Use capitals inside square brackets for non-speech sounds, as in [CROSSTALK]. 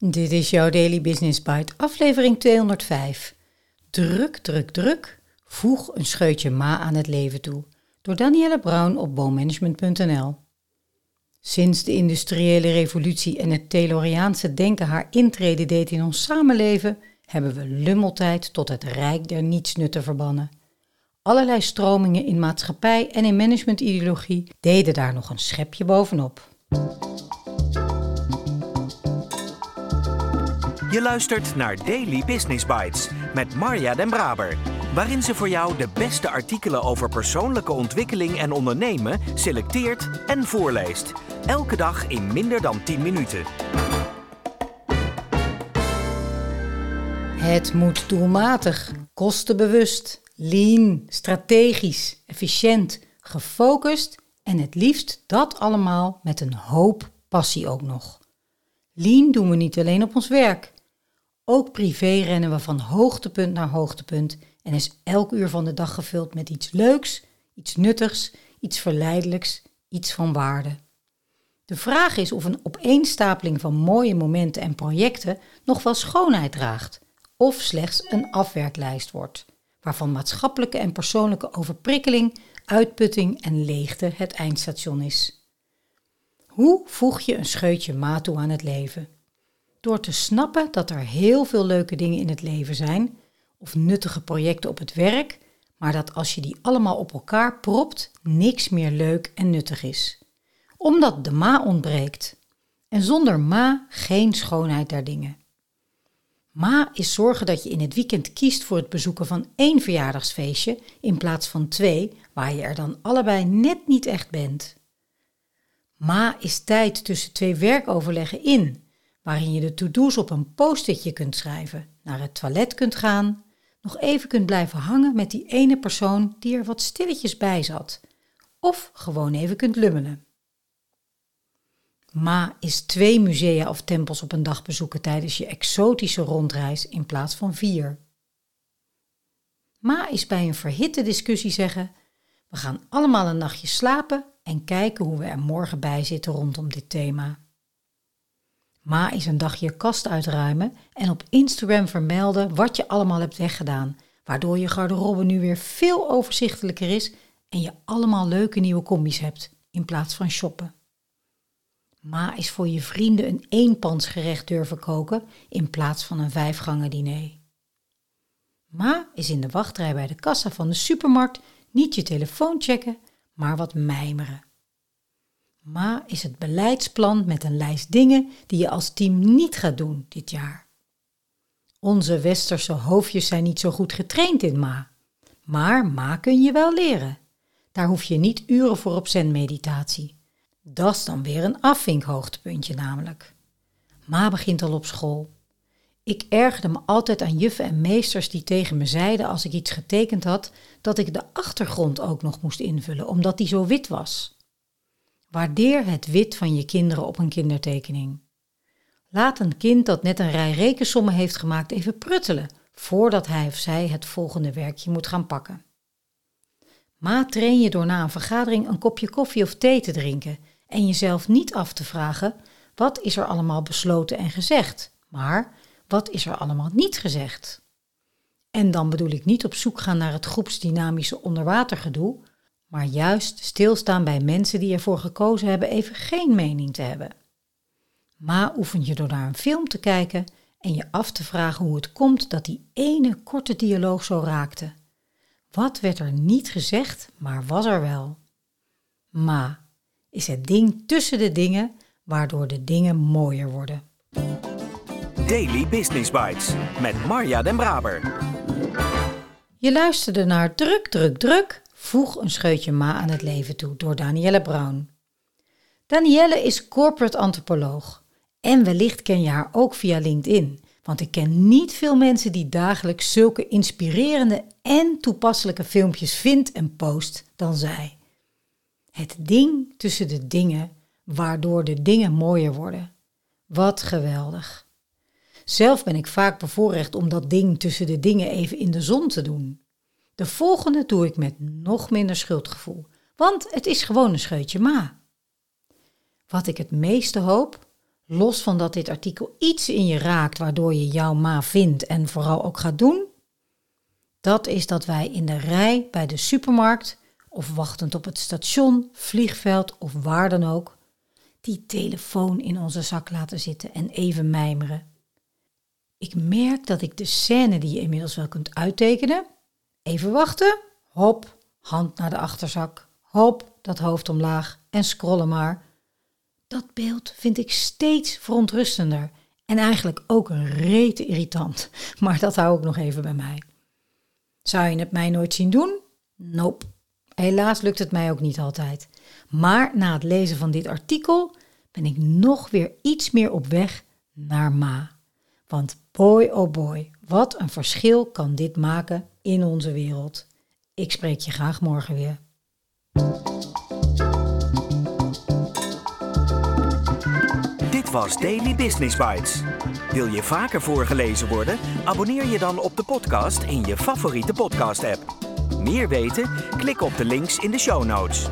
Dit is jouw Daily Business Bite, aflevering 205. Druk, druk, druk. Voeg een scheutje ma aan het leven toe. Door Danielle Brown op boommanagement.nl. Sinds de industriële revolutie en het Tayloriaanse denken haar intrede deed in ons samenleven, hebben we lummeltijd tot het rijk der nietsnutten verbannen. Allerlei stromingen in maatschappij en in managementideologie deden daar nog een schepje bovenop. Je luistert naar Daily Business Bites met Marja Den Braber, waarin ze voor jou de beste artikelen over persoonlijke ontwikkeling en ondernemen selecteert en voorleest. Elke dag in minder dan 10 minuten. Het moet doelmatig, kostenbewust, lean, strategisch, efficiënt, gefocust en het liefst dat allemaal met een hoop passie ook nog. Lean doen we niet alleen op ons werk. Ook privé rennen we van hoogtepunt naar hoogtepunt en is elk uur van de dag gevuld met iets leuks, iets nuttigs, iets verleidelijks, iets van waarde. De vraag is of een opeenstapeling van mooie momenten en projecten nog wel schoonheid draagt, of slechts een afwerklijst wordt, waarvan maatschappelijke en persoonlijke overprikkeling, uitputting en leegte het eindstation is. Hoe voeg je een scheutje maat toe aan het leven? Door te snappen dat er heel veel leuke dingen in het leven zijn, of nuttige projecten op het werk, maar dat als je die allemaal op elkaar propt, niks meer leuk en nuttig is. Omdat de ma ontbreekt. En zonder ma geen schoonheid der dingen. Ma is zorgen dat je in het weekend kiest voor het bezoeken van één verjaardagsfeestje in plaats van twee, waar je er dan allebei net niet echt bent. Ma is tijd tussen twee werkoverleggen in, waarin je de to-do's op een post-itje kunt schrijven, naar het toilet kunt gaan, nog even kunt blijven hangen met die ene persoon die er wat stilletjes bij zat, of gewoon even kunt lummelen. Ma is twee musea of tempels op een dag bezoeken tijdens je exotische rondreis in plaats van vier. Ma is bij een verhitte discussie zeggen: We gaan allemaal een nachtje slapen en kijken hoe we er morgen bij zitten rondom dit thema. Ma is een dagje je kast uitruimen en op Instagram vermelden wat je allemaal hebt weggedaan, waardoor je garderobe nu weer veel overzichtelijker is en je allemaal leuke nieuwe combi's hebt in plaats van shoppen. Ma is voor je vrienden een eenpansgerecht durven koken in plaats van een vijfgangen diner. Ma is in de wachtrij bij de kassa van de supermarkt niet je telefoon checken, maar wat mijmeren. Ma is het beleidsplan met een lijst dingen die je als team niet gaat doen dit jaar. Onze westerse hoofdjes zijn niet zo goed getraind in Ma. Maar Ma kun je wel leren. Daar hoef je niet uren voor op zen-meditatie. Dat is dan weer een afvinkhoogtepuntje namelijk. Ma begint al op school. Ik ergerde me altijd aan juffen en meesters die tegen me zeiden als ik iets getekend had dat ik de achtergrond ook nog moest invullen, omdat die zo wit was. Waardeer het wit van je kinderen op een kindertekening. Laat een kind dat net een rij rekensommen heeft gemaakt even pruttelen voordat hij of zij het volgende werkje moet gaan pakken. Ma train je door na een vergadering een kopje koffie of thee te drinken en jezelf niet af te vragen wat is er allemaal besloten en gezegd, maar wat is er allemaal niet gezegd. En dan bedoel ik niet op zoek gaan naar het groepsdynamische onderwatergedoe, maar juist stilstaan bij mensen die ervoor gekozen hebben even geen mening te hebben. Ma oefen je door naar een film te kijken en je af te vragen hoe het komt dat die ene korte dialoog zo raakte. Wat werd er niet gezegd, maar was er wel? Ma is het ding tussen de dingen waardoor de dingen mooier worden. Daily Business Bites met Marja Den Braber. Je luisterde naar Druk, Druk, Druk Voeg een scheutje ma aan het leven toe door Danielle Brown. Danielle is corporate antropoloog en wellicht ken je haar ook via LinkedIn, want ik ken niet veel mensen die dagelijks zulke inspirerende en toepasselijke filmpjes vindt en post dan zij. Het ding tussen de dingen, waardoor de dingen mooier worden. Wat geweldig. Zelf ben ik vaak bevoorrecht om dat ding tussen de dingen even in de zon te doen. De volgende doe ik met nog minder schuldgevoel, want het is gewoon een scheutje ma. Wat ik het meeste hoop, los van dat dit artikel iets in je raakt waardoor je jouw ma vindt en vooral ook gaat doen, dat is dat wij in de rij bij de supermarkt of wachtend op het station, vliegveld of waar dan ook, die telefoon in onze zak laten zitten en even mijmeren. Ik merk dat ik de scène die je inmiddels wel kunt uittekenen, even wachten, hop, hand naar de achterzak, hop, dat hoofd omlaag en scrollen maar. Dat beeld vind ik steeds verontrustender en eigenlijk ook een rete irritant, [LAUGHS] maar dat hou ik nog even bij mij. Zou je het mij nooit zien doen? Nope. Helaas lukt het mij ook niet altijd. Maar na het lezen van dit artikel ben ik nog weer iets meer op weg naar Ma. Want boy oh boy, wat een verschil kan dit maken in onze wereld. Ik spreek je graag morgen weer. Dit was Daily Business Bites. Wil je vaker voorgelezen worden? Abonneer je dan op de podcast in je favoriete podcast-app. Meer weten? Klik op de links in de show notes.